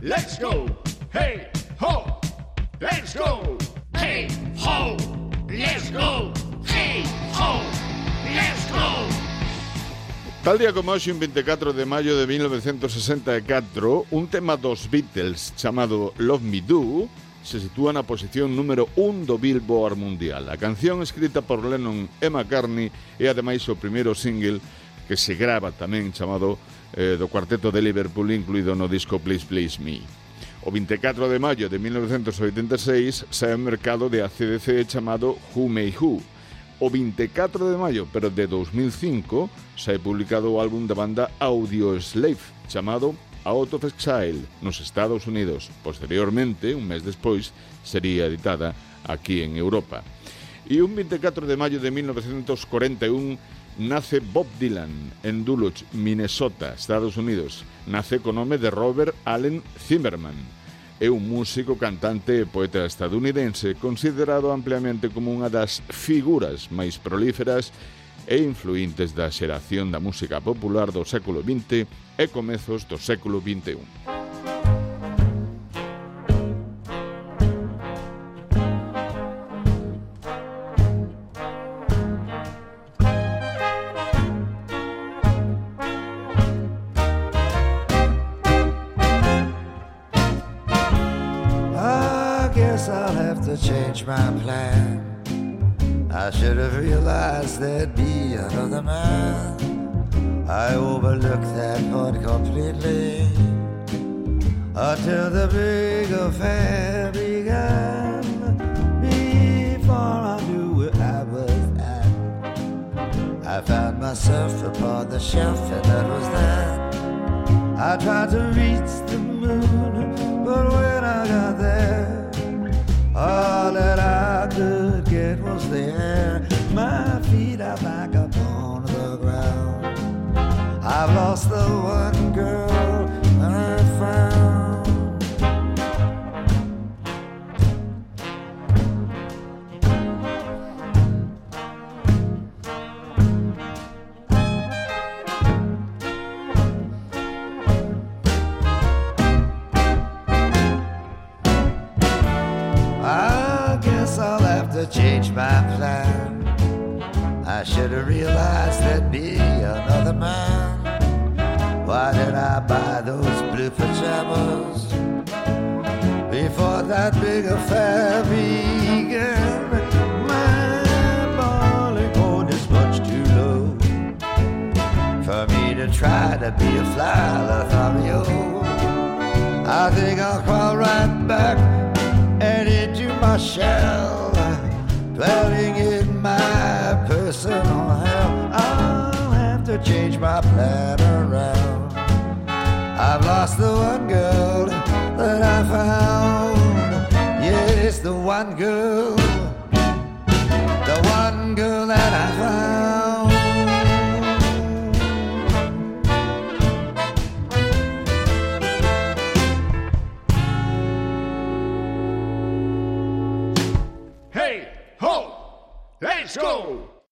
Let's go, hey ho. Let's go, hey ho. Let's go, hey ho. Let's go. Tal día como hoxe, un 24 de maio de 1964, un tema dos Beatles chamado Love Me Do se sitúa na posición número 1 do Billboard Mundial. A canción escrita por Lennon e McCartney é ademais o primeiro single que se grava tamén chamado eh, do cuarteto de Liverpool incluído no disco Please Please Me. O 24 de maio de 1986 sae ao mercado de ACDC chamado Who May Who. O 24 de maio, pero de 2005, sae publicado o álbum da banda Audio Slave chamado Out of Exile nos Estados Unidos. Posteriormente, un mes despois, sería editada aquí en Europa. E un 24 de maio de 1941 nace Bob Dylan en Duluth, Minnesota, Estados Unidos. Nace co nome de Robert Allen Zimmerman. É un músico, cantante e poeta estadounidense considerado ampliamente como unha das figuras máis prolíferas e influintes da xeración da música popular do século XX e comezos do século XXI. My plan. I should have realized there'd be another man. I overlooked that part completely until the big affair began. Before I knew where I was at, I found myself upon the shelf, and that was that. I tried to reach My feet are back upon the ground. I've lost the one girl change my plan. I should have realized there'd be another man. Why did I buy those blue pajamas before that big affair began? My point is much too low for me to try to be a fly Lothario. I think I'll crawl right back and into my shell clouding in my personal hell. I'll have to change my plan around. I've lost the one girl that I found. Yes, the one girl.